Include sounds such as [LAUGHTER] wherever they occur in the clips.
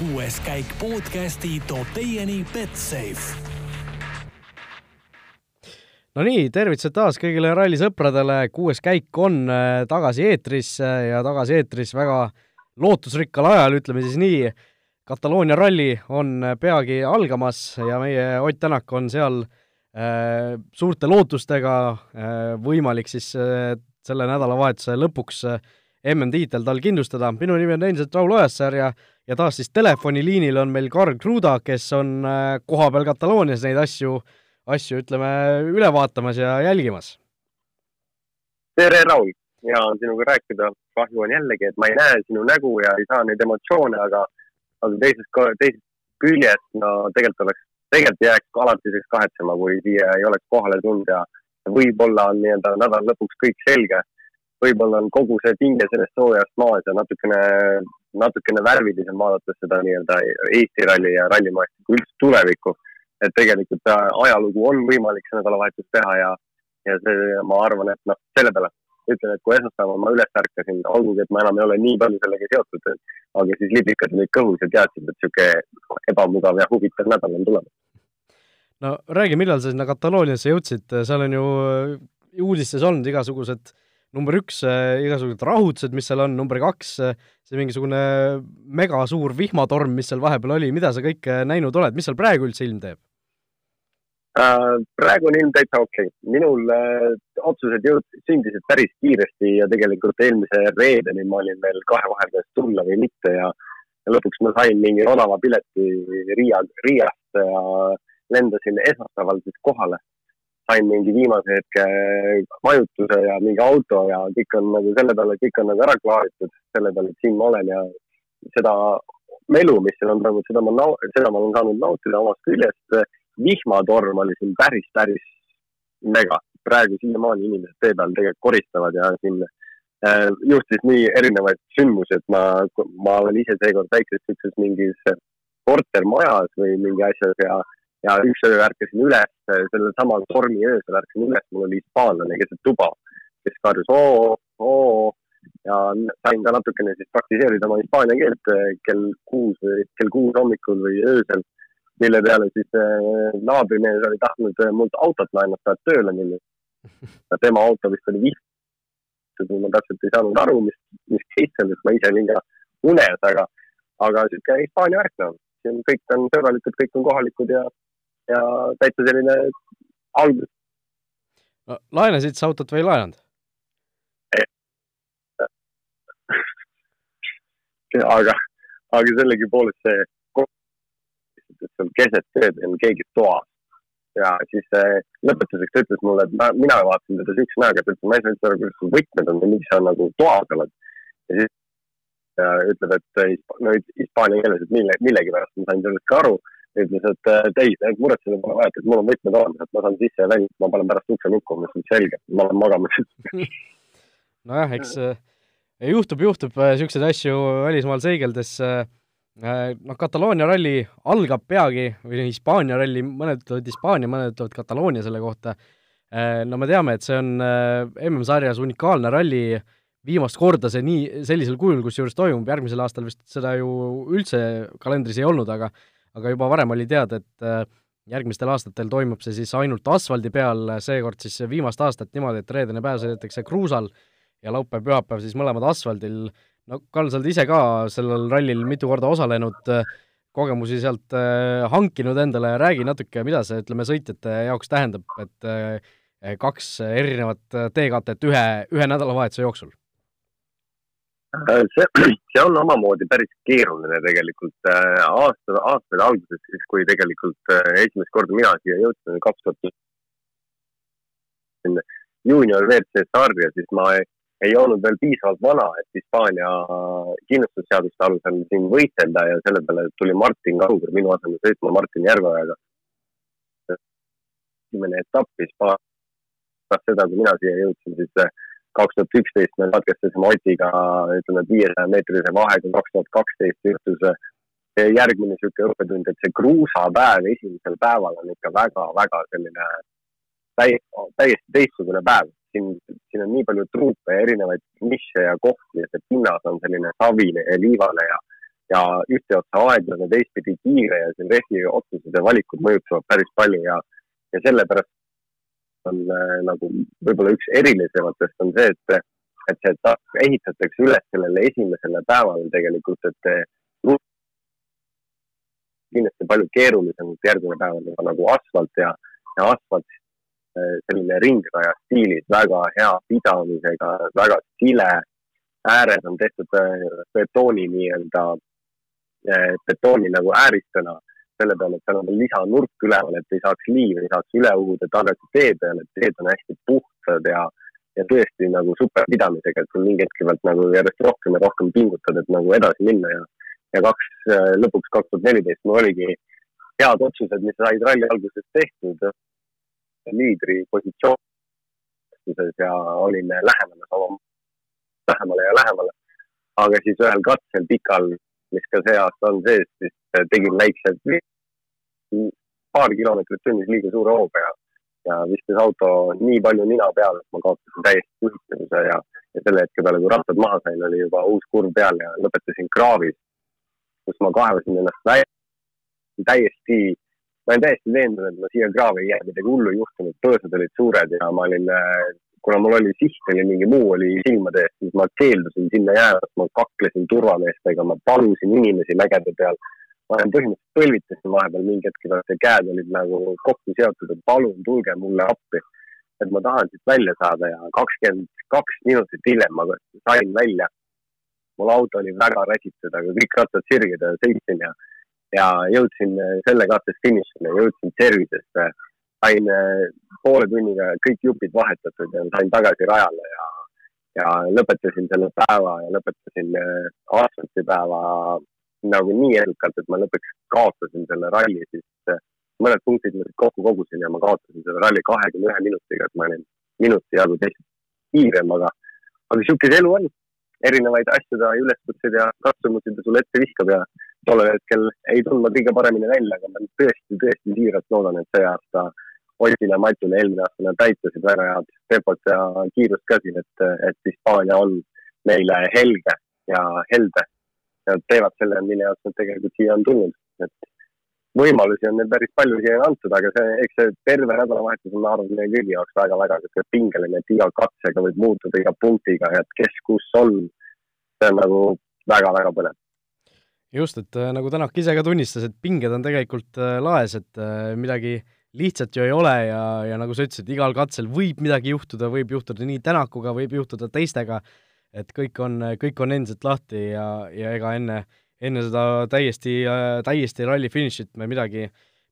kuues käik podcasti toob teieni Betsafe. Nonii, tervitused taas kõigile rallisõpradele, kuues käik on äh, tagasi eetris ja tagasi eetris väga lootusrikkal ajal, ütleme siis nii. Kataloonia ralli on äh, peagi algamas ja meie Ott Tänak on seal äh, suurte lootustega äh, võimalik siis äh, selle nädalavahetuse lõpuks äh, MM-tiitel tal kindlustada. minu nimi on endiselt Raul Ojasäär ja, ja taas siis telefoniliinil on meil Karl Kruda, kes on äh, kohapeal Kataloonias neid asju, asju ütleme, üle vaatamas ja jälgimas. tere, Raul! hea on sinuga rääkida. kahju on jällegi, et ma ei näe sinu nägu ja ei saa neid emotsioone, aga, aga teisest, teisest küljest no tegelikult oleks, tegelikult jääks alatiseks kahetsema, kui siia ei oleks kohale tulnud ja võib-olla on nii-öelda nädala lõpuks kõik selge võib-olla on kogu see pinge sellest soojast maas ja natukene, natukene värvilisem vaadates seda nii-öelda Eesti ralli ja rallimaastiku üldse tulevikku. et tegelikult ajalugu on võimalik see nädalavahetus teha ja, ja see, ma arvan, et noh, selle peale ütlen, et kui esmaspäeval ma üles ärkasin, olgugi et ma enam ei ole nii palju sellega seotud, aga siis liblikad olid kõhus ja teadsid, et niisugune ebamugav ja huvitav nädal on tulemas. no räägi, millal sa sinna Katalooniasse jõudsid, seal on ju uudistes olnud igasugused äh, number üks, äh, igasugused rahutused, mis seal on, number kaks, äh, see mingisugune megasuur vihmatorm, mis seal vahepeal oli, mida sa kõike näinud oled, mis seal praegu üldse ilm teeb? Praegu on ilm täitsa okei okay.. minul otsused jõud-, sündisid päris kiiresti ja tegelikult eelmise reedeni ma olin veel kahe vahel, kas tulla või mitte ja, ja lõpuks ma sain mingi odava pileti Riia, Riiast ja lendasin esmaspäeval siis kohale sain mingi viimase hetke majutuse ja mingi auto ja kõik on nagu selle peale, kõik on nagu ära klaaritud selle peale, et siin ma olen ja seda melu, mis seal on toimunud, seda ma, seda ma olen saanud nautida omast küljest. vihmatorm oli siin päris, päris mega. praegu siiamaani inimesed tee peal tegelikult koristavad ja siin äh, juhtus nii erinevaid sündmusi, et ma, ma olen ise seekord väikses niisuguses mingis kortermajas või mingi asjas ja ja üks öö ärkasin üles, sellel samal tormi öösel ärkasin üles, mul oli hispaanlane keset tuba, kes karjus oo, oo ja sain ka natukene siis praktiseerida oma hispaania keelt kell kuus või kell kuus hommikul või öösel, mille peale siis naabrimees oli tahtnud mult autot laenata, et tööle minna. tema auto vist oli vihtatud, ma täpselt ei saanud aru, mis, mis case on, sest ma ise olin ka unes, aga, aga niisugune Hispaania värk noh, siin kõik on sõbralikud, kõik on kohalikud ja ja täitsa selline algus laenasid sa autot või ei laenanud? [LAUGHS] aga, aga sellegipoolest see, et seal keset teed on keegi toas ja siis lõpetuseks ütles mulle, et ma, mina vaatasin teda siukse näoga, et ma ei saa üldse aru, kuidas sul võtmed on või miks sa nagu toas oled. ja siis äh, ütleb, et no hispaania keeles, et mille, millegipärast ma sain sellest ka aru ütles, et äh, ei, muretseda pole vaja, et mul on võtmed olemas, et ma saan sisse ja välja, ma panen pärast ukse lukku, ma ütlesin selge, ma olen magamas [LAUGHS] nojah, eks äh, juhtub, juhtub niisuguseid äh, asju välismaal seigeldes äh,, noh, Kataloonia ralli algab peagi või Hispaania ralli, mõned ütlevad Hispaania, mõned ütlevad Kataloonia selle kohta. Äh,, no me teame, et see on äh, MM-sarjas unikaalne ralli, viimast korda see nii, sellisel kujul kusjuures toimub, järgmisel aastal vist seda ju üldse kalendris ei olnud, aga aga juba varem oli teada, et äh, järgmistel aastatel toimub see siis ainult asfaldi peal, seekord siis viimast aastat niimoodi, et reedene päev sõidetakse kruusal ja laupäev-pühapäev siis mõlemad asfaldil. no Karl, sa oled ise ka sellel rallil mitu korda osalenud, kogemusi sealt äh, hankinud endale, räägi natuke, mida see, ütleme, sõitjate jaoks tähendab, et äh, kaks erinevat teekatet ühe, ühe nädalavahetuse jooksul? Äh, see, [CLEARS THROAT] see on omamoodi päris keeruline tegelikult äh, aasta, aastate alguses, siis kui tegelikult äh, esimest korda mina siia jõudsin, kaks tuhat juunior WRC sarja, siis ma ei, ei olnud veel piisavalt vana, et Hispaania kindlustusseaduste alusel siin võistelda ja selle peale tuli Martin Kaugur minu asemel sõitma Martin Järveojaga. esimene etapp Hispaanias, pärast seda, kui mina siia jõudsin, siis kaks tuhat üksteist me katkestasime Otiga, ütleme, viiesaja meetrise vahega, kaks tuhat kaksteist juhtus järgmine niisugune õppetund, et see kruusapäev esimesel päeval on ikka väga-väga selline täiesti, täiesti teistsugune päev. siin, siin on nii palju truupe ja erinevaid nišše ja kohti, et pinnas on selline savine ja liivane ja, ja ühte otsa aeglane, teistpidi kiire ja siin rehvi otsused ja valikud mõjutavad päris palju ja, ja sellepärast on äh, nagu võib-olla üks erilisematest on see, et, et see etapp ehitatakse üles sellele esimesele päevale tegelikult, et äh, kindlasti palju keerulisem kui järgmine päev on juba nagu asfalt ja, ja asfalt äh, selline ringraja stiilis, väga hea pidamisega, väga sile. ääred on tehtud betooni nii-öelda betooni nagu ääristena, selle peale, et seal on veel lisanurk üleval, et ei saaks liiv, ei saaks üle uhuda tagasi tee peale, et teed on hästi puhtad ja, ja tõesti nagu super pidamisega, et sul mingi hetk pealt nagu järjest rohkem ja rohkem pingutad, et nagu edasi minna ja, ja kaks, eh, lõpuks kaks tuhat neliteist mul oligi head otsused, mis said ralli alguses tehtud, liidri positsioon ja olin lähenemas oma, lähemale ja lähemale. aga siis ühel katsel pikal mis ka see aasta on sees, siis äh, tegin väikse, paar kilomeetrit tunnis liiga suure hooga ja, ja viskas auto nii palju nina peale, et ma kaotasin täiesti juhtimise ja, ja selle hetke peale, kui rattad maha sain, oli juba uus kurv peal ja lõpetasin kraavis, kus ma kaevasin ennast välja. Täiesti, ma olin täiesti veendunud, et ma siia kraavi ei jää, midagi hullu ei juhtunud, põõsad olid suured ja ma olin äh, kuna mul oli siht oli mingi muu oli silmade ees, siis ma keeldusin sinna jäämast, ma kaklesin turvameestega, ma palusin inimesi mägede peal. Ma olen põhimõtteliselt põlvitasin vahepeal mingi hetk ja käed olid nagu kokku seotud, et palun tulge mulle appi. et ma tahan siit välja saada ja kakskümmend kaks minutit hiljem ma sain välja. mul auto oli väga räsitud, aga kõik rattad sirged ja sõitsin ja, ja jõudsin selle katsest finišile, jõudsin service'isse sain äh, poole tunniga kõik jupid vahetatud ja sain tagasi rajale ja, ja lõpetasin selle päeva ja lõpetasin äh, asfaltipäeva nagu nii edukalt, et ma lõpuks kaotasin selle ralli, siis äh, mõned punktid ma kokku kogusin ja ma kaotasin selle ralli kahekümne ühe minutiga, et ma olin minuti jagu teist kiirem, aga, aga niisugune elu on. erinevaid asju ta üleskutseid ja katsumusi ta sulle ette viskab ja tollel hetkel ei tulnud kõige paremini välja, aga ma tõesti, tõesti siiralt loodan, et see aasta äh, Otil ja Matil eelmine aasta nad täitasid väga head tempot ja kiirust ka siin, et, et Hispaania on neile helge ja helde. Nad teevad selle, mille jaoks nad tegelikult siia on tulnud, et võimalusi on neil päris palju siia antud, aga see, eks see terve nädalavahetus on, ma arvan, meie kõigi jaoks väga-väga sihuke pingeline, et iga katsega võib muutuda, iga punktiga, et kes kus on. see on nagu väga-väga põnev. Just, et äh, nagu Tänak ise ka tunnistas, et pinged on tegelikult äh, laes, et äh, midagi lihtsalt ju ei ole ja, ja nagu sa ütlesid, igal katsel võib midagi juhtuda, võib juhtuda nii Tänakuga, võib juhtuda teistega, et kõik on, kõik on endiselt lahti ja, ja ega enne, enne seda täiesti, täiesti ralli finišit me midagi,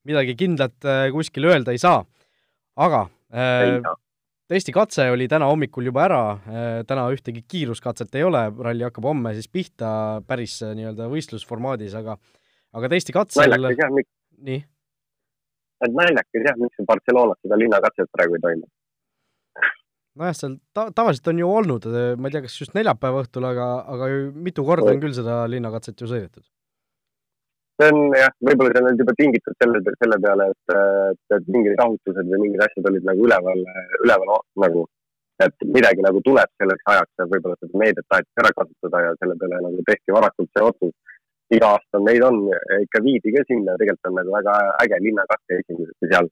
midagi kindlat äh, kuskil öelda ei saa. aga äh, testikatse oli täna hommikul juba ära, äh, täna ühtegi kiiruskatset ei ole, ralli hakkab homme siis pihta päris äh, nii-öelda võistlusformaadis, aga aga testikatsel nii et naljakas jah, miks Barcelonas seda linnakatset praegu ei toimu. Nojah, seal ta-, tavaliselt on ju olnud, ma ei tea, kas just neljapäeva õhtul, aga, aga mitu korda on küll seda linnakatset ju sõidetud. see on jah, võib-olla see on nüüd juba tingitud selle, selle peale, et, et, mingid rahutused või mingid asjad olid nagu üleval, üleval nagu, et midagi nagu tuleb selleks ajaks ja võib-olla seda meediat taheti ära kasutada ja selle peale nagu tehti varakult see otsus iga aasta neid on, ikka viidi ka sinna, tegelikult on nagu väga äge linnakatse esimesesti seal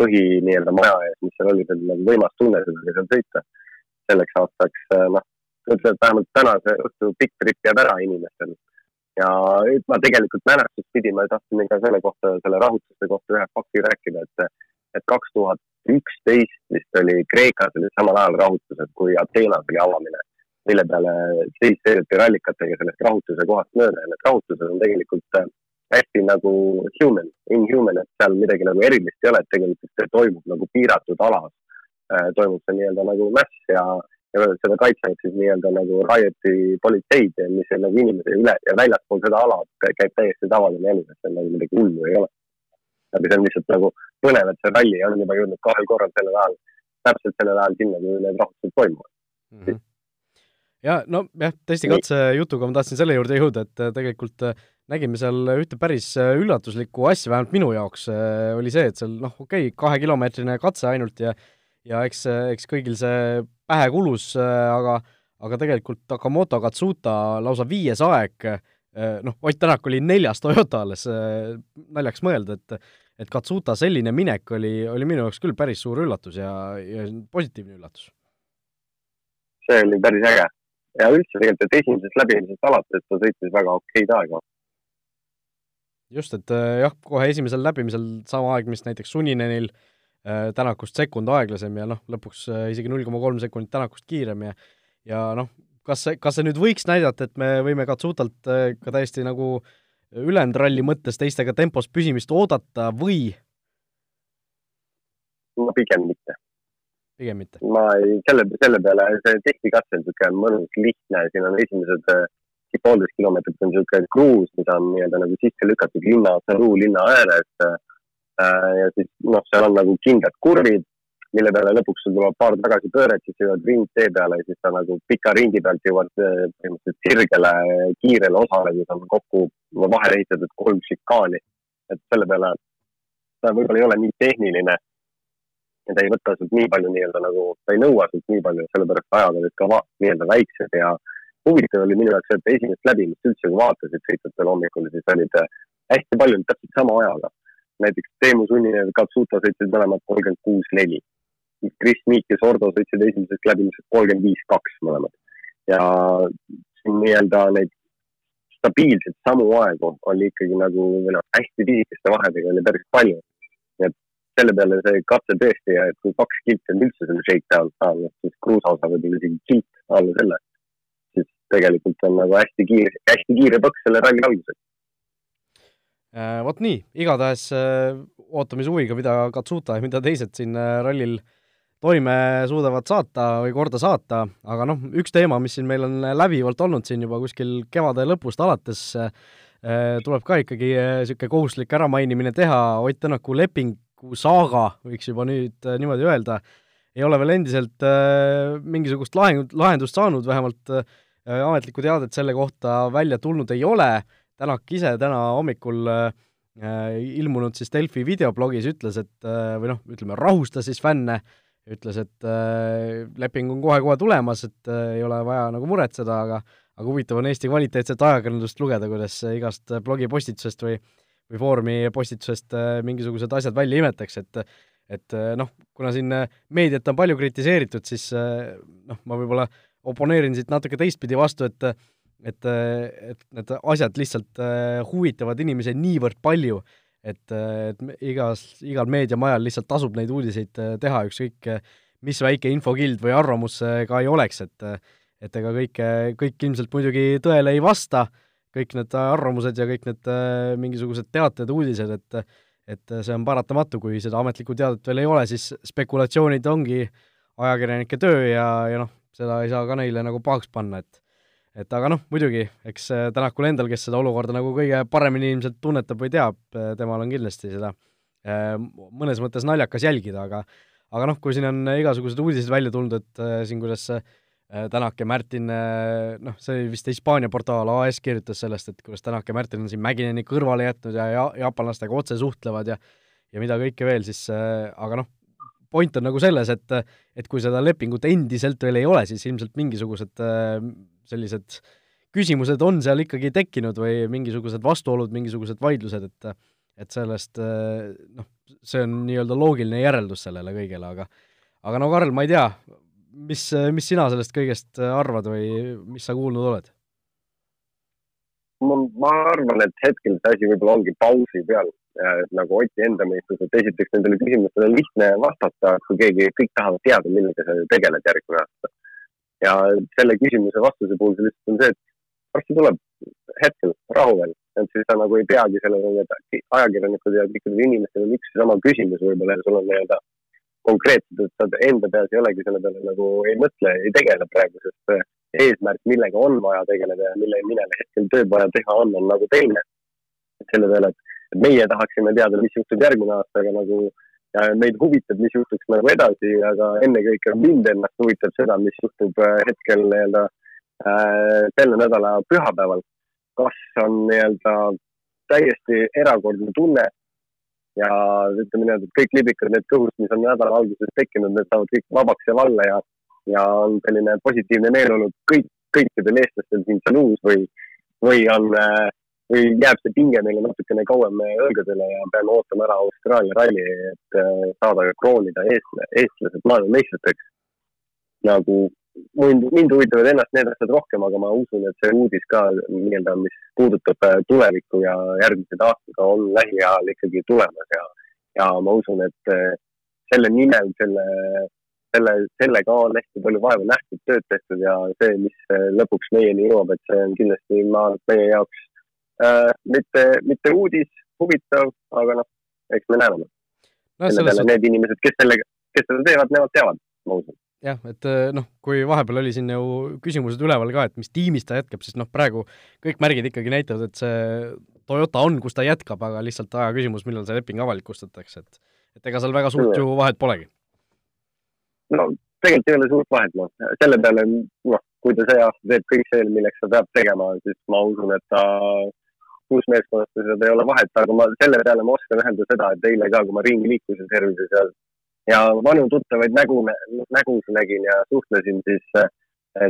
põhi nii-öelda maja ees, mis seal oli, see oli nagu võimas tunne seda seal sõita. selleks aastaks, eh, noh, ütleme, et vähemalt tänase õhtu pikk trip jääb ära inimestel. ja ma tegelikult mälestust pidi, ma tahtsin ka selle kohta, selle rahutuste kohta ühe fakti rääkida, et, et kaks tuhat üksteist vist oli Kreekas olid samal ajal rahutused, kui Ateenas oli avamine mille peale siis sõideti rallikatega sellest rahutuse kohast mööda ja need rahutused on tegelikult äh, hästi nagu human, inhuman, et seal midagi nagu erilist ei ole, et tegelikult see toimub nagu piiratud alas. Äh, toimub see nii-öelda nagu mäss ja, ja seda kaitsevad siis nii-öelda nagu riot'i politseid, mis on nagu inimese üle ja väljaspool seda ala käib täiesti tavaline elu, et seal nagu midagi hullu ei ole. aga see on lihtsalt nagu põnev, et see ralli on juba jõudnud kahel korral sellel ajal, täpselt sellel ajal sinna, kui need rahutused toimuvad mm. -hmm ja no jah, testikatse jutuga ma tahtsin selle juurde jõuda, et äh, tegelikult äh, nägime seal ühte päris äh, üllatuslikku asja, vähemalt minu jaoks oli see, et seal noh, okei okay,, kahekilomeetrine katse ainult ja ja eks, eks kõigil see pähe kulus, aga aga tegelikult Takamoto Katsuta lausa viies aeg noh, Ott Tänak oli neljas Toyota alles, naljaks mõelda, et et Katsuta selline minek oli, oli minu jaoks küll päris suur üllatus ja, ja positiivne üllatus. see oli päris äge ja üldse tegelikult, et esimesest läbimisest alates ta sõitis väga okeid aega. Just, et jah, kohe esimesel läbimisel sama aeg, mis näiteks Suninenil äh, Tänakust sekund aeglasem ja noh, lõpuks äh, isegi null koma kolm sekundit Tänakust kiirem ja ja noh, kas see, kas see nüüd võiks näidata, et me võime Katsutalt äh, ka täiesti nagu ülejäänud ralli mõttes teistega tempos püsimist oodata või? no pigem mitte pigem mitte? ma ei, selle, selle peale, see testikatse on niisugune mõnus, lihtne, siin on esimesed äh, poolteist kilomeetrit on niisugune kruus, mida on nii-öelda nagu sisse lükatud linna, Saru linna ääres äh,. ja siis noh, seal on nagu kindlad kurvid, mille peale lõpuks sul tuleb paar tagasipööret, siis jõuad ringtee peale ja siis sa nagu pika ringi pealt jõuad äh, põhimõtteliselt sirgele kiirele osale, kus on kokku vahele ehitatud kolm šikaani. et selle peale ta võib-olla ei ole nii tehniline ja ta ei võta sult nii palju nii-öelda nagu, ta ei nõua sult nii palju, sellepärast ajad olid ka nii-öelda väiksed ja huvitav oli minu jaoks et esimest läbimist üldse, kui vaatasid sõitjatel hommikul, siis olid äh, hästi palju täpselt sama ajaga. näiteks Teemu Sunninen ja Katsuta sõitsid mõlemad kolmkümmend kuus, neli. Kris Miik ja Sordo sõitsid esimesest läbimisest kolmkümmend viis, kaks mõlemad. ja nii-öelda neid stabiilselt samu aegu oli ikkagi nagu, noh, hästi pisikeste vahedega oli päris palju selle peale see katse tõesti, et kui kaks kilti on üldse selle shakedown saanud, siis kruusa osa võib olla isegi kilt alla selle. Tegelikult on nagu hästi kiire, hästi kiire põks selle ralli alguseks. Äh, vot nii, igatahes äh, ootame siis huviga, mida Katsuta ja mida teised siin äh, rallil toime suudavad saata või korda saata, aga noh, üks teema, mis siin meil on läbivalt olnud siin juba kuskil kevade lõpust alates, tuleb ka ikkagi niisugune kohustuslik äramainimine teha, Ott Tänaku leping saaga, võiks juba nüüd niimoodi öelda, ei ole veel endiselt mingisugust lahing, lahendust saanud, vähemalt äh, ametlikku teadet selle kohta välja tulnud ei ole, Tänak ise täna hommikul äh, ilmunud siis Delfi videoblogis ütles, et äh, või noh, ütleme, rahustas siis fänne, ütles, et äh, leping on kohe-kohe tulemas, et äh, ei ole vaja nagu muretseda, aga aga huvitav on Eesti kvaliteetset ajakirjandust lugeda, kuidas igast blogipostitusest või või Foorumi postitusest äh, mingisugused asjad välja imetaks, et et äh, noh, kuna siin äh, meediat on palju kritiseeritud, siis noh, ma võib-olla oponeerin siit natuke teistpidi vastu, et et, et need asjad lihtsalt huvitavad inimesi niivõrd palju, et, et igas, igal meediamajal lihtsalt tasub neid uudiseid teha, ükskõik mis väike infokild või arvamus ka ei oleks, et et ega kõike, kõik ilmselt muidugi tõele ei vasta. Kõik need arvamused ja kõik need äh, mingisugused teated, uudised, et et see on paratamatu, kui seda ametlikku teadet veel ei ole, siis spekulatsioonid ongi ajakirjanike töö ja, ja noh, seda ei saa ka neile nagu pahaks panna, et et aga noh, muidugi, eks äh, Tänakul endal, kes seda olukorda nagu kõige paremini ilmselt tunnetab või teab, äh, temal on kindlasti seda mõnes mõttes naljakas jälgida, aga aga noh, kui siin on igasugused uudised välja tulnud, et siin kuidas Äh, Tänak ja Märtin, äh, noh, see oli vist Hispaania portaal AS kirjutas sellest, et kuidas Tänak ja Märtin on siin Mäkineni kõrvale jätnud ja, ja jaapanlastega otse suhtlevad ja ja mida kõike veel, siis äh, aga noh, point on nagu selles, et et kui seda lepingut endiselt veel ei ole, siis ilmselt mingisugused sellised küsimused on seal ikkagi tekkinud või mingisugused vastuolud, mingisugused vaidlused, et et sellest noh, see on nii-öelda loogiline järeldus sellele kõigele, aga aga no Karl, ma ei tea, mis, mis sina sellest kõigest arvad või mis sa kuulnud oled? ma, ma arvan, et hetkel see asi võib-olla ongi pausi peal, nagu Oti enda mõistus, et esiteks nendele küsimustele on lihtne vastata, kui keegi, kõik tahavad teada, millega sa tegeled järgmine aasta. ja selle küsimuse vastuse puhul lihtsalt on see, et varsti tuleb hetkel rahu veel, et siis sa nagu ei peagi sellele, et ajakirjanikud ja kõikidel inimestel on üks ja sama küsimus võib-olla ja sul on nii-öelda konkreetselt, et sa enda peas ei olegi selle peale nagu ei mõtle, ei tegele praegu, sest äh, eesmärk, millega on vaja tegeleda ja mille nimel hetkel tööd vaja teha on, on nagu teine. et selle peale, et meie tahaksime teada, mis juhtub järgmine aasta, aga nagu ja meid huvitab, mis juhtuks nagu edasi, aga ennekõike mind ennast huvitab seda, mis juhtub äh, hetkel nii-öelda äh, selle nädala pühapäeval. kas on nii-öelda täiesti erakordne tunne, ja ütleme niimoodi, et kõik liblikad, need kõhust, mis on nädala alguses tekkinud, need saavad kõik vabaks ja valla ja, ja on selline positiivne meeleolu kõik, kõikidel eestlastel siin Saluus või, või on äh, või jääb see pinge meile natukene kauem õlgadele ja peame ootama ära Austraalia ralli, et äh, saada kroonida eest, eestlased maailmameistriteks. nagu mind, mind huvitavad ennast need asjad rohkem, aga ma usun, et see uudis ka nii-öelda, mis puudutab äh, tulevikku ja järgmised aastad on lähiajal ikkagi tulemas ja, ja ma usun, et äh, selle nimel, selle, selle, sellega on hästi palju vaeva nähtud, tööd tehtud ja see, mis lõpuks meieni jõuab, et see on kindlasti, ma meie jaoks äh, mitte, mitte uudis, huvitav, aga noh, eks me näeme no,. selle peale need inimesed, kes sellega, kes seda teevad, nemad teavad, ma usun jah, et äh, noh, kui vahepeal oli siin ju küsimused üleval ka, et mis tiimis ta jätkab, siis noh, praegu kõik märgid ikkagi näitavad, et see Toyota on, kus ta jätkab, aga lihtsalt aja küsimus, millal see leping avalikustatakse, et et ega seal väga suurt ju vahet polegi. no tegelikult ei ole suurt vahet, noh, selle peale, noh, kui ta see aasta teeb kõik see, milleks ta peab tegema, siis ma usun, et ta kus meeskonnas seda ei ole vahet, aga ma selle peale ma oskan öelda seda, et eile ka, kui ma ringi liikusin servises ja, ja vanu tuttavaid nägu, nägusid nägin ja suhtlesin, siis äh,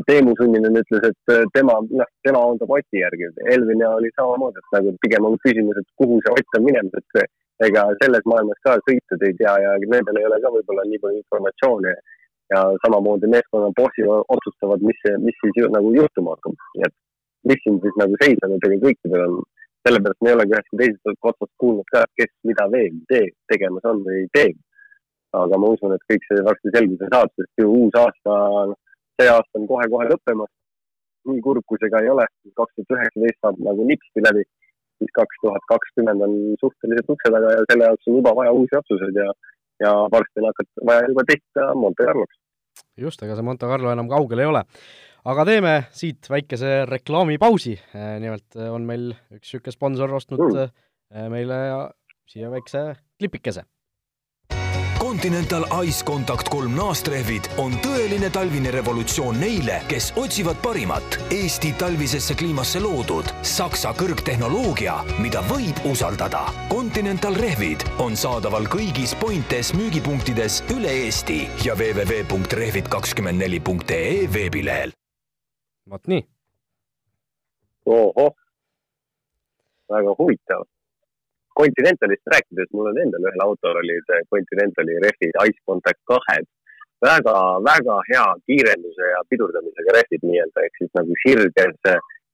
Teemu Sunninen ütles, et äh, tema, noh, tema ondab Oti järgi. Elvin ja oli samamoodi, et nagu pigem on küsimus, et kuhu see Ott on minemas, et ega selles maailmas ka sõitjad ei tea ja nendel ei ole ka võib-olla nii palju informatsiooni. ja samamoodi meeskonna bossid otsustavad, mis, mis siis ju, nagu juhtuma hakkab, nii et mis siin siis nagu seis on, et ega kõikidel on sellepärast me ei olegi ühest teisest otsast kuulnud ka, kes mida veel tee, tegemas on või teeb. aga ma usun, et kõik see varsti selguse saab, sest ju uus aasta, see aasta on kohe-kohe lõppemas. nii kurb, kui see ka ei ole, kaks tuhat üheksateist saab nagu nipsti läbi, siis kaks tuhat kakskümmend on suhteliselt ukse taga ja selle jaoks on juba vaja uusi otsuseid ja, ja varsti on hakata vaja juba tehta Monte Carloks. just, ega see Monte Carlo enam kaugel ei ole aga teeme siit väikese reklaamipausi, äh, nimelt äh, on meil üks niisugune sponsor ostnud mm. meile siia väikse klipikese Continental Ice Contact kolm naastrehvid on tõeline talvine revolutsioon neile, kes otsivad parimat Eesti talvisesse kliimasse loodud Saksa kõrgtehnoloogia, mida võib usaldada. Continental rehvid on saadaval kõigis Pointes müügipunktides üle Eesti ja www.rehvid24.ee veebilehel vot nii. ohoh, väga huvitav. Continentalist rääkides, mul on endal ühel autol olid Continentali rehvid Ice Contact kahed väga, väga hea kiirenduse ja pidurdamisega rehvid nii-öelda, ehk siis nagu sirges,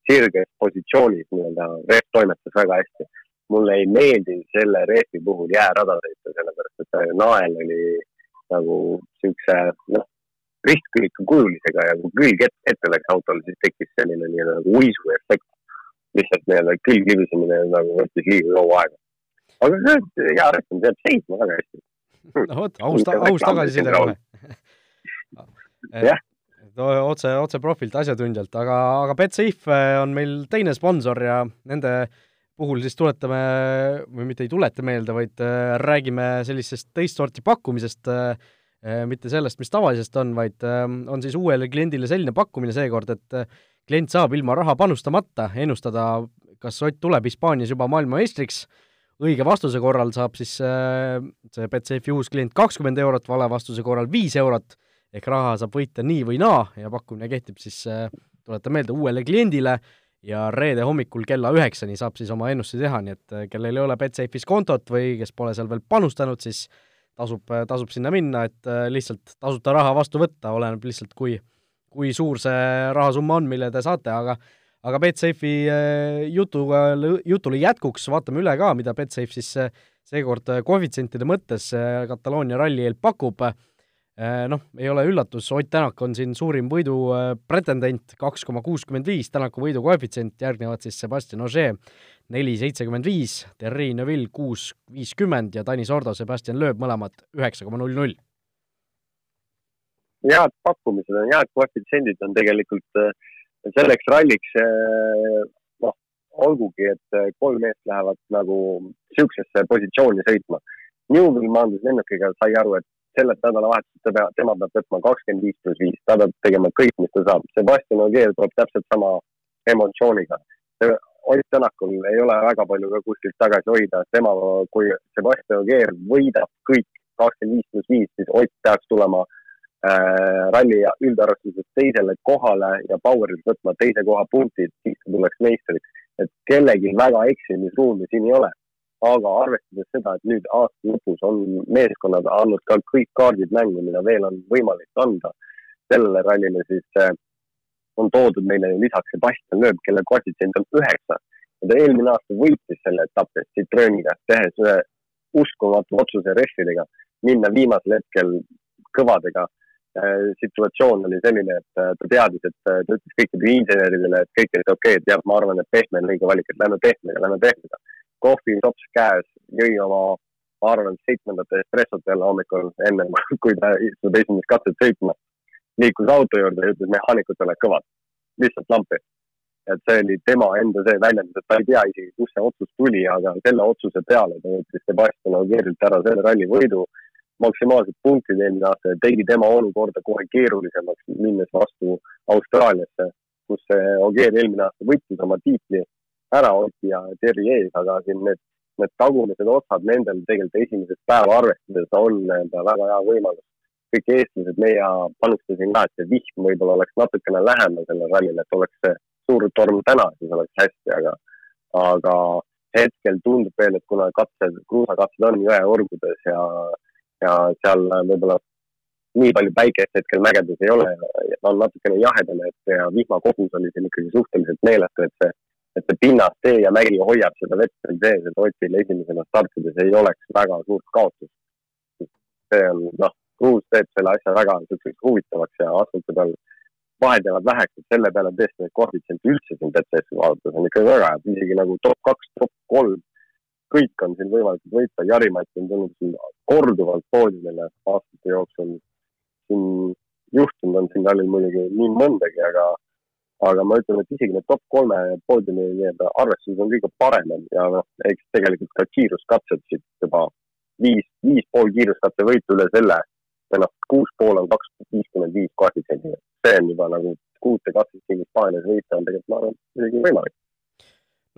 sirges positsioonis nii-öelda, rehv toimetas väga hästi. mulle ei meeldinud selle rehvi puhul jäärada sõita, sellepärast et nael oli nagu siukse, noh, ristkülika kujulisega ja kui külg ette, ette läks autol, siis tekkis selline nii-öelda nagu uisuefekt. lihtsalt nii-öelda külg libisemine nagu võttis liiga kaua aega. aga see hea rehv jääb seisma väga hästi. [LAUGHS] no vot, aus, aus tagasiside kohe. [LAUGHS] jah otse, otse profilt, asjatundjalt, aga, aga Betsafe on meil teine sponsor ja nende puhul siis tuletame, või mitte ei tuleta meelde, vaid äh, räägime sellisest teist sorti pakkumisest Äh, mitte sellest, mis tavalisest on, vaid ähm, on siis uuele kliendile selline pakkumine seekord, et äh, klient saab ilma raha panustamata ennustada, kas Ott tuleb Hispaanias juba maailmameistriks, õige vastuse korral saab siis äh, see Betsafe'i uus klient kakskümmend eurot, vale vastuse korral viis eurot, ehk raha saab võita nii või naa ja pakkumine kehtib siis, tuletan meelde, uuele kliendile ja reede hommikul kella üheksani saab siis oma ennustusi teha, nii et kellel ei ole Betsafe'is kontot või kes pole seal veel panustanud, siis tasub, tasub sinna minna, et äh, lihtsalt tasuta raha vastu võtta, oleneb lihtsalt, kui, kui suur see rahasumma on, mille te saate, aga aga Betsafe'i äh, jutuga, jutule jätkuks vaatame üle ka, mida Betsafe siis äh, seekord koefitsientide mõttes Kataloonia ralli eel pakub. Noh, ei ole üllatus, Ott Tänak on siin suurim võidu pretendent, kaks koma kuuskümmend viis Tänaku võidu koefitsient, järgnevad siis Sebastian Ogier neli seitsekümmend viis, Terri Neville kuus viiskümmend ja Tanis Ordo, Sebastian Loeb mõlemad üheksa koma null null. head pakkumised on, head koefitsiendid on tegelikult äh, selleks ralliks äh, noh, olgugi, et äh, kolm meest lähevad nagu niisugusesse positsiooni sõitma. Newvil maandus lennukiga, sai aru, et sellelt nädalavahetusest ta peab, tema peab võtma kakskümmend viis pluss viis, ta peab tegema kõik, mis ta saab. Sebastian Ogier tuleb täpselt sama emotsiooniga. Ott Tänakul ei ole väga palju ka kuskilt tagasi hoida, tema, kui Sebastian Ogier võidab kõik kakskümmend viis pluss viis, siis Ott peaks tulema äh, ralli üldarvestuses teisele kohale ja Powerilt võtma teise koha punktid, siis ta tuleks meistriks. et kellelgi väga eksimisruumi siin ei ole. aga arvestades seda, et nüüd aasta lõpus on meeskonnad andnud ka kõik kaardid mängu, mida veel on võimalik anda sellele rallile, siis äh, on toodud meile lisaks Sebastian Loeb, kelle koefitsient on üheksa. ja ta eelmine aasta võitis selle etapi Citrooniga, tehes ühe uskumatu otsuse rehvidega, minna viimasel hetkel kõvadega Äh, situatsioon oli selline, et äh, ta teadis, et äh, ta ütles kõikidele inseneridele, et kõik olid okei okay,, et jah, ma arvan, et pehme on õige valik, et lähme pehmega, lähme pehmega. kohvi tops käes, jõi oma, ma arvan, seitsmendat espressot jälle hommikul, enne [LAUGHS] kui ta istus esimest katset sõitma. Liikus auto juurde ja ütles mehaanikutele kõvad, lihtsalt lampi. et see oli tema enda see väljendus, et ta ei tea isegi, kust see otsus tuli, aga selle otsuse peale ta võttis Sebastian Ogierilt ära selle ralli võidu maksimaalsed punktid eelmine aasta ja tegi tema olukorda kohe keerulisemaks, minnes vastu Austraaliasse, kus Ogier eelmine aasta võttis oma tiitli ära Oti ja Terri ees, aga siin need, need tagumised otsad nendel tegelikult esimesest päeva arvestades on nii-öelda väga hea võimalus. Kõik eestlased, meie panustasin ka, et see vihm võib-olla oleks natukene lähemal sellele rallile, et oleks see suur torm täna, siis oleks hästi, aga, aga hetkel tundub veel, et kuna katsed, kruusakatsed on jõeorgudes ja ja seal võib-olla nii palju päikest hetkel mägedes ei ole, on natukene jahedam, et ja vihmakogus oli siin ikkagi suhteliselt meeletu, et see, et see pinnas, tee ja mägi hoiab seda vett veel sees, et Otil esimesena startides ei oleks väga suurt kaotust. see on, noh, kruus teeb selle asja väga huvitavaks ja asfalti peal vahed jäävad väheks, et selle peale tõesti neid koefitsiente üldse siin BTS-i vaadates on ikka väga hea, isegi nagu top kaks, top kolm kõik on siin võimalikud võita, Jari-Mats on tulnud siin korduvalt poodiumile aastate jooksul. siin juhtunud on siin rallil muidugi nii mõndagi, aga, aga ma ütlen, et isegi need top kolme poodiumi nii-öelda arvestused on kõige paremad ja noh, eks tegelikult ka kiiruskatsed siit juba viis, viis pool kiiruskatse võitu üle selle noh, kuus pool on kaks viiskümmend viis koefitsiendiga. see on juba nagu kuute katset siin Hispaanias võita on tegelikult, ma arvan, isegi võimalik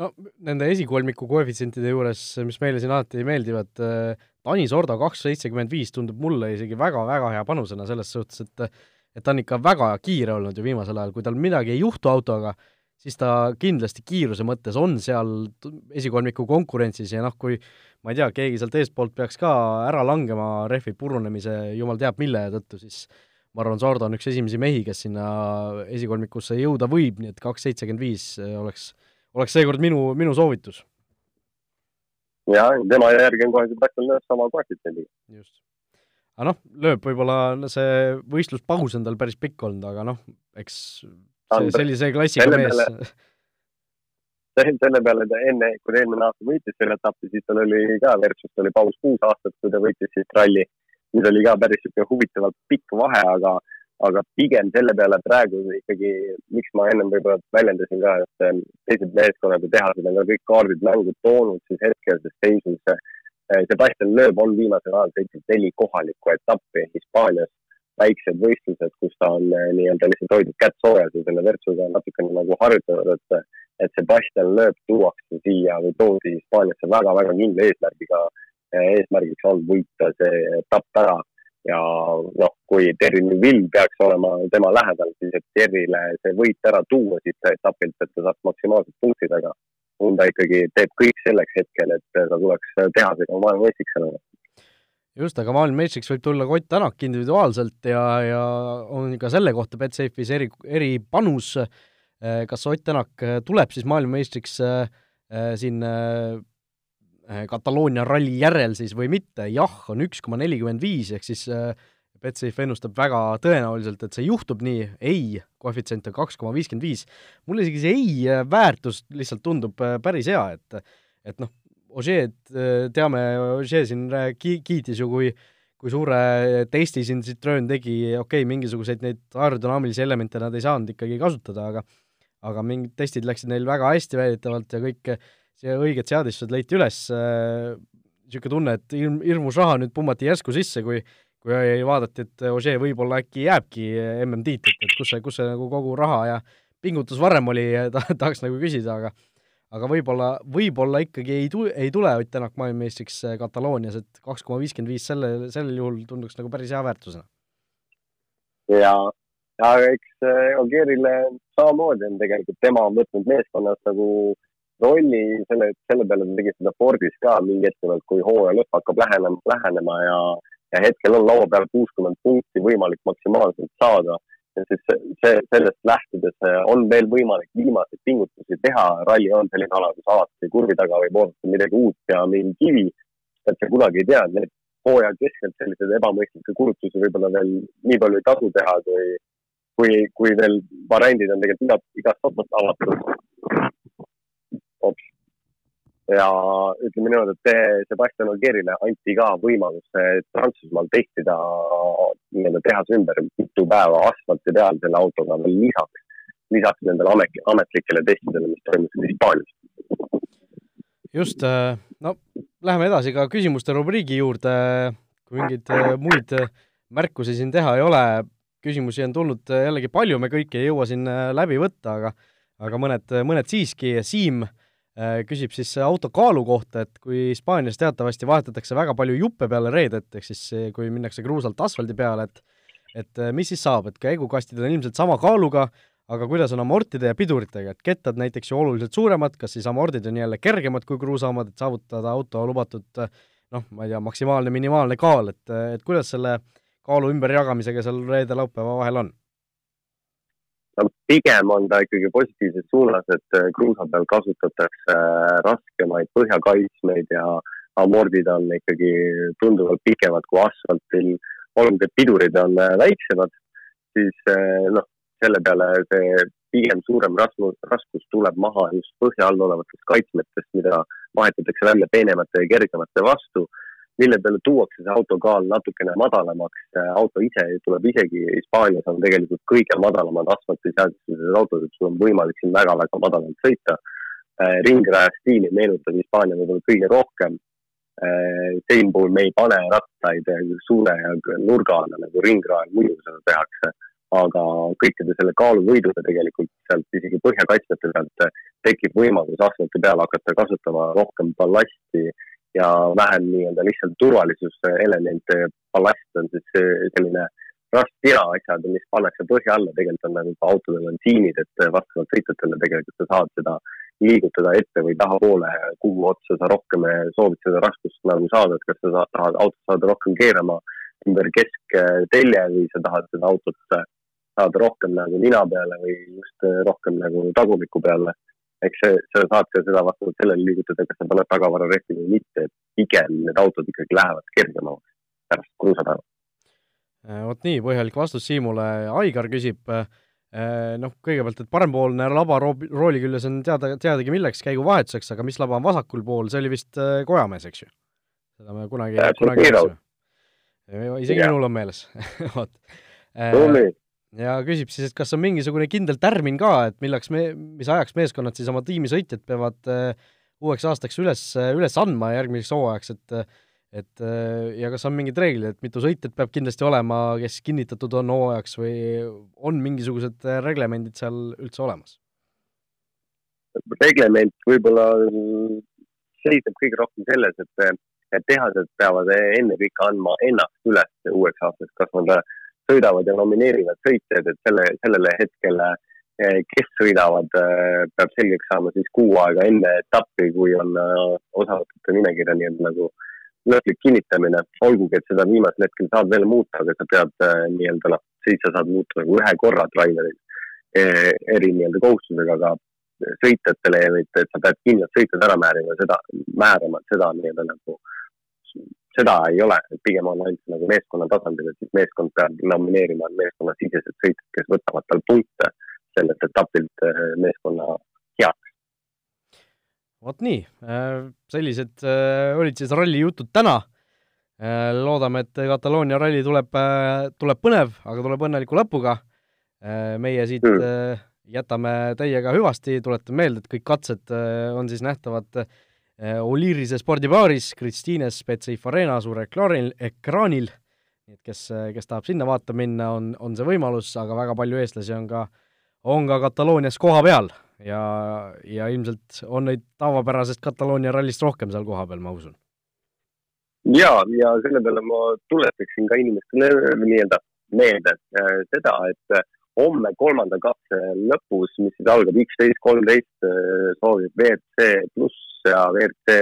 no nende esikolmiku koefitsientide juures, mis meile siin alati meeldivad, äh, Tanis Orda kaks seitsekümmend viis tundub mulle isegi väga-väga hea panusena selles suhtes, et et ta on ikka väga kiire olnud ju viimasel ajal, kui tal midagi ei juhtu autoga, siis ta kindlasti kiiruse mõttes on seal esikolmiku konkurentsis ja noh, kui ma ei tea, keegi sealt eestpoolt peaks ka ära langema rehvi purunemise jumal teab mille tõttu, siis ma arvan, Sordo on üks esimesi mehi, kes sinna esikolmikusse jõuda võib, nii et kaks seitsekümmend viis oleks oleks seekord minu, minu soovitus. ja tema järgi on kohe Sebastian Loeb sama koefitsiendiga. just. aga noh, Loeb võib-olla see võistluspaus on tal päris pikk olnud, aga noh, eks see sellise klassiga mees. selle peale ta enne, kui ta eelmine aasta võitis selle etapi, siis tal oli ka Virtust oli paus kuus aastat, kui ta võitis siis ralli, mis oli ka päris niisugune huvitavalt pikk vahe, aga aga pigem selle peale praegu ikkagi, miks ma ennem võib-olla väljendasin ka, et ähm, teised meeskonnad ja tehased on ka kõik kaardid mängu toonud, siis hetkeses seisus äh, Sebastian Loeb on viimasel ajal sõitnud neli kohalikku etappi Hispaanias, väiksed võistlused, kus ta on äh, nii-öelda lihtsalt hoidnud kätt soojas ja selle Virtsuga natukene nagu harjutanud, et et Sebastian Loeb tuuakse siia või toodi Hispaaniasse väga-väga kindla eesmärgiga, äh, eesmärgiks on võita see etapp ära ja noh, kui Terry Neville peaks olema tema lähedal, siis et Terrile see võit ära tuua siit etapilt, et ta saaks maksimaalsed punktid, aga Honda ikkagi teeb kõik selleks hetkel, et ta tuleks tehasega maailmameistriks olema. Just, aga maailmameistriks võib tulla Ott Tänak individuaalselt ja, ja on ka selle kohta Betsafe'is eri, eripanus, kas Ott Tänak tuleb siis maailmameistriks äh, siin Kataloonia ralli järel siis või mitte, jah, on üks koma nelikümmend viis, ehk siis Betsafe ennustab väga tõenäoliselt, et see juhtub nii, ei, koefitsient on kaks koma viiskümmend viis. mulle isegi see ei väärtus lihtsalt tundub päris hea, et et noh, Ožeed, teame, Ožee siin ki-, kiitis ju, kui kui suure testi siin Citroen tegi, okei okay,, mingisuguseid neid aerodünaamilisi elemente nad ei saanud ikkagi kasutada, aga aga mingid testid läksid neil väga hästi väidetavalt ja kõik see õiged seadistused leiti üles, niisugune tunne, et hirm, hirmus raha nüüd pummati järsku sisse, kui kui vaadati, et Ožee võib-olla äkki jääbki MM-tiitlit, et kus see, kus see nagu kogu raha ja pingutus varem oli, ta, tahaks nagu küsida, aga aga võib-olla, võib-olla ikkagi ei tu-, ei tule Ott Tänak maailmameistriks Kataloonias, et kaks koma viiskümmend viis selle, sellel juhul tunduks nagu päris hea väärtusena ja, ja eks Ogierile samamoodi on tegelikult, tema on võtnud meeskonnas nagu rolli selle, selle peale ta tegi seda Fordis ka mingi hetk kui hooaja lõpp hakkab lähenema, lähenema ja, ja hetkel on laua peal kuuskümmend punkti võimalik maksimaalselt saada. Ja siis see, sellest lähtudes on veel võimalik viimaseid pingutusi teha, ralli on selline ala, kus alati kurvi taga võib oodata midagi uut ja mingi kivi, et sa kunagi ei tea, need hooaja keskelt selliseid ebamõistlikke kulutusi võib-olla veel nii palju ei tasu teha, kui, kui, kui veel variandid on tegelikult igat, igast otsast avatud. Ja ütleme niimoodi, et Sebastian Ogierile anti ka võimalus Prantsusmaal testida nii-öelda tehase ümber mitu päeva asfalti peal selle autoga veel lisaks, lisaks nendele amet, ametlikele testidele, mis toimusid Hispaanias. just, äh, no läheme edasi ka küsimuste rubriigi juurde, kui mingeid äh, muid äh, märkusi siin teha ei ole, küsimusi on tulnud äh, jällegi palju, me kõiki ei jõua siin läbi võtta, aga aga mõned, mõned siiski, Siim küsib siis auto kaalu kohta, et kui Hispaanias teatavasti vahetatakse väga palju juppe peale reedet, ehk siis kui minnakse kruusalt asfaldi peale, et et mis siis saab, et käigukastid on ilmselt sama kaaluga, aga kuidas on amortide ja piduritega, et kettad näiteks ju oluliselt suuremad, kas siis amordid on jälle kergemad kui kruusa omad, et saavutada auto lubatud noh, ma ei tea, maksimaalne, minimaalne kaal, et, et kuidas selle kaalu ümberjagamisega seal reede-laupäeva vahel on? No pigem on ta ikkagi positiivses suunas, et kruusa peal kasutatakse raskemaid põhjakaitsmeid ja amordid on ikkagi tunduvalt pikemad kui asfaltil, olgugi et pidurid on väiksemad, siis noh, selle peale see pigem suurem raskus, raskus tuleb maha just põhja all olevatest kaitsmetest, mida vahetatakse välja peenemate ja kergemate vastu, mille peale tuuakse see auto kaal natukene madalamaks. auto ise tuleb isegi, Hispaanias on tegelikult kõige madalamad asfaltiseadustused autod, et sul on võimalik siin väga-väga madalalt sõita. ringraja stiili meenutab Hispaania võib-olla kõige rohkem. sellisel puhul me ei pane rattaid suure nurga alla nagu ringrajal muidu seda tehakse aga kõikide selle kaaluvõiduga tegelikult sealt isegi põhjakaitsjate pealt tekib võimalus asfalti peal hakata kasutama rohkem ballasti ja vähem nii-öelda lihtsalt turvalisuselemente. ballast on siis selline rasttira asjad, mis pannakse põhja alla, tegelikult on nagu autodel on siinid, et vastavalt sõitjatele tegelikult sa saad seda liigutada ette või tahapoole, kuhu otsa sa rohkem soovid seda raskust nagu saada, et kas sa saad, tahad autot saada rohkem keerama ümber kesktelje või sa tahad seda autot saada rohkem nagu nina peale või just rohkem nagu tagumiku peale. Eks see, sa saad ka seda vastavalt sellele liigutada, kas sa paned tagavararehvi või mitte, et pigem need autod ikkagi lähevad kergemaks pärast kruusapäeva. Äh, vot nii, põhjalik vastus Siimule, Aigar küsib äh, noh, kõigepealt, et parempoolne laba rooli küljes on teada, teadagi milleks, käiguvahetuseks, aga mis laba on vasakul pool, see oli vist Kojamees, eks ju? seda me kunagi, kunagi isegi minul on meeles [LAUGHS] vot. tubli ja küsib siis, et kas on mingisugune kindel tärmin ka, et millaks me, mis ajaks meeskonnad siis oma tiimisõitjad peavad uh, uueks aastaks üles, üles andma järgmiseks hooajaks, et et uh, ja kas on mingid reeglid, et mitu sõitjat peab kindlasti olema, kes kinnitatud on hooajaks või on mingisugused reglemendid seal üldse olemas? reglement võib-olla seisneb kõige rohkem selles, et, et tehased peavad ennekõike andma ennast üles uueks aastaks, kas nad sõidavad ja nomineerivad sõitjaid, et selle, sellele hetkele, eh, kes sõidavad, eh, peab selgeks saama siis kuu aega enne etappi, kui on eh, osavõtute nimekirja nii-öelda nagu lõplik kinnitamine, olgugi et seda viimasel hetkel saad veel muuta, aga sa pead nii-öelda noh, siis sa saad muuta nagu ühe korra driver'is eri nii-öelda kohustusega, aga sõitjatele, et sa pead kindlalt sõitjad ära määrima, seda, määrama, seda nii-öelda nagu seda ei ole, pigem on ainult nagu meeskonna tasandil, et siis meeskond peab nomineerima meeskonnasisesed sõitjad, kes võtavad tal punkte sellelt etapilt eh, meeskonna heaks. vot nii, äh, sellised äh, olid siis ralli jutud täna. Loodame, et Kataloonia ralli tuleb, tuleb põnev, aga tuleb õnneliku lõpuga. meie siit mm. jätame teiega hüvasti, tuletan meelde, et kõik katsed on siis nähtavad Äh, Oliirise spordibaaris Kristiines Betsafe Arena suurel ekraanil, ekraanil, nii et kes, kes tahab sinna vaatama minna, on, on see võimalus, aga väga palju eestlasi on ka, on ka Kataloonias kohapeal ja, ja ilmselt on neid tavapärasest Kataloonia rallist rohkem seal kohapeal, ma usun. ja, ja selle peale ma tuletaksin ka inimestele nii-öelda meelde seda, et homme kolmanda katse lõpus, mis siis algab üksteist, kolmteist, soovib WRC pluss ja WRC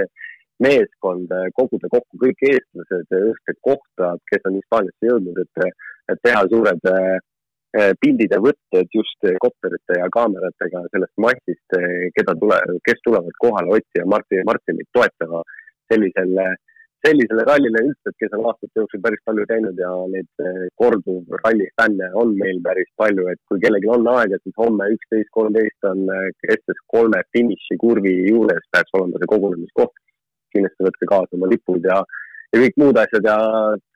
meeskond koguda kokku kõik eestlased ühte kohta, kes on Hispaaniasse jõudnud, et, et teha suured pildid ja võtted just kopterite ja kaameratega sellest massist, keda tule, kes tulevad kohale otsima Martin, Martinit toetama sellisel äh, sellisele rallile üldse, et kes on aastate jooksul päris palju käinud ja neid eh, korduv ralli fänne on meil päris palju, et kui kellelgi on aega, siis homme üksteist, kolmteist on eh, kolme finišikurvi juures peaks olema see kogunemiskoht. kindlasti võtke kaasa oma lipud ja, ja kõik muud asjad ja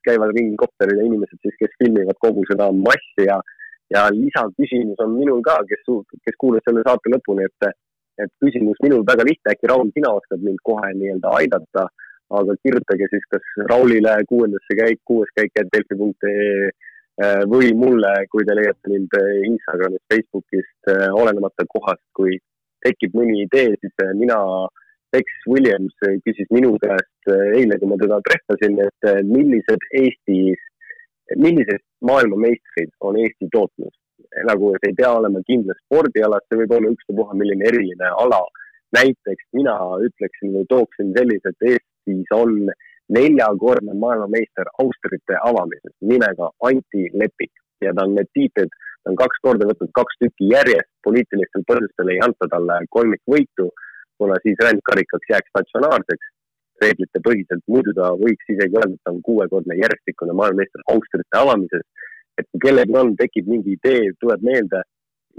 käivad ringi kopterid ja inimesed siis, kes filmivad kogu seda massi ja, ja lisaküsimus on minul ka, kes, kes kuulas selle saate lõpuni, et, et küsimus minul väga lihtne, äkki Raul, sina oskad mind kohe nii-öelda aidata aga kirjutage siis kas Raulile kuuendasse käik, kuues käik, et delfi.ee või mulle, kui te leiate mind äh, Instagramist, Facebookist, äh, olenemata kohast, kui tekib mõni idee, siis mina, Tex Williams küsis minu käest eile, kui ma teda trehvasin, et millised Eestis, millised maailmameistrid on Eesti tootnud. nagu see ei pea olema kindlas spordialas, see võib olla ükstapuha milline eriline ala. näiteks mina ütleksin või tooksin sellise, et Eesti siis on neljakordne maailmameister austrite avamises nimega Anti Lepik. Ja ta on need tiitlid, ta on kaks korda võtnud kaks tükki järjest, poliitilistel põhjustel ei anta talle kolmikvõitu, kuna siis rändkarikaks jääks statsionaarseks. Reeglite põhiselt, muidu ta võiks isegi öelda, et ta on kuuekordne järjestikune maailmameister austrite avamises. et kui kellelgi on, tekib mingi idee, tuleb meelde,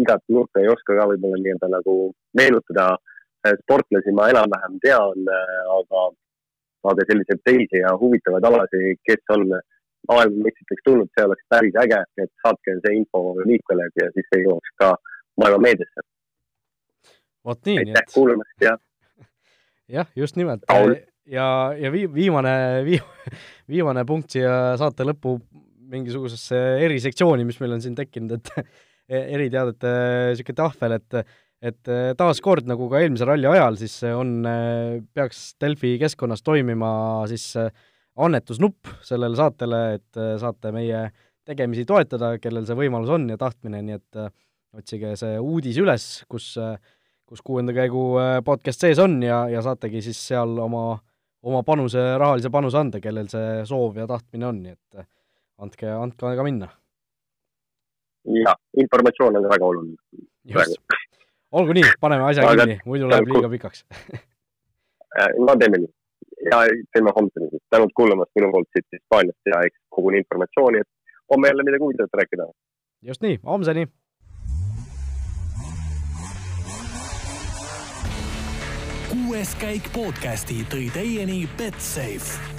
igat nurka ei oska ka võib-olla nii-öelda nagu meenutada. Sportlasi ma enam-vähem tean, aga aga selliseid teisi ja huvitavaid alasid, kes on maailmameistriks tulnud, see oleks päris äge, et saatke see info liikvele ja siis see jõuaks ka maailma meediasse. vot nii. aitäh kuulamast ja. [LAUGHS] jah, just nimelt. ja, ja vii-, viimane [LAUGHS] vii,, viimane punkt siia saate lõppu mingisugusesse erisektsiooni, mis meil on siin tekkinud, et [LAUGHS] eriteadete niisugune tahvel, et et äh, taaskord, nagu ka eelmise ralli ajal, siis on, äh, peaks Delfi keskkonnas toimima siis äh, annetusnupp sellele saatele, et saate meie tegemisi toetada, kellel see võimalus on ja tahtmine, nii et otsige see uudis üles, kus, kus kuuenda käigu podcast sees on ja, ja saategi siis seal oma, oma panuse, rahalise panuse anda, kellel see soov ja tahtmine on, nii et andke, andke ka minna. jah, informatsioon on väga oluline. just olgu nii, paneme asja Aga kinni, muidu läheb liiga pikaks äh, no teeme nii ja teeme homseni siis. tänud kuulamast minu poolt siit Hispaaniast ja eks kogun informatsiooni, et homme jälle midagi huvitavat rääkida. just nii, homseni. kuues käik podcasti tõi teieni Betsafe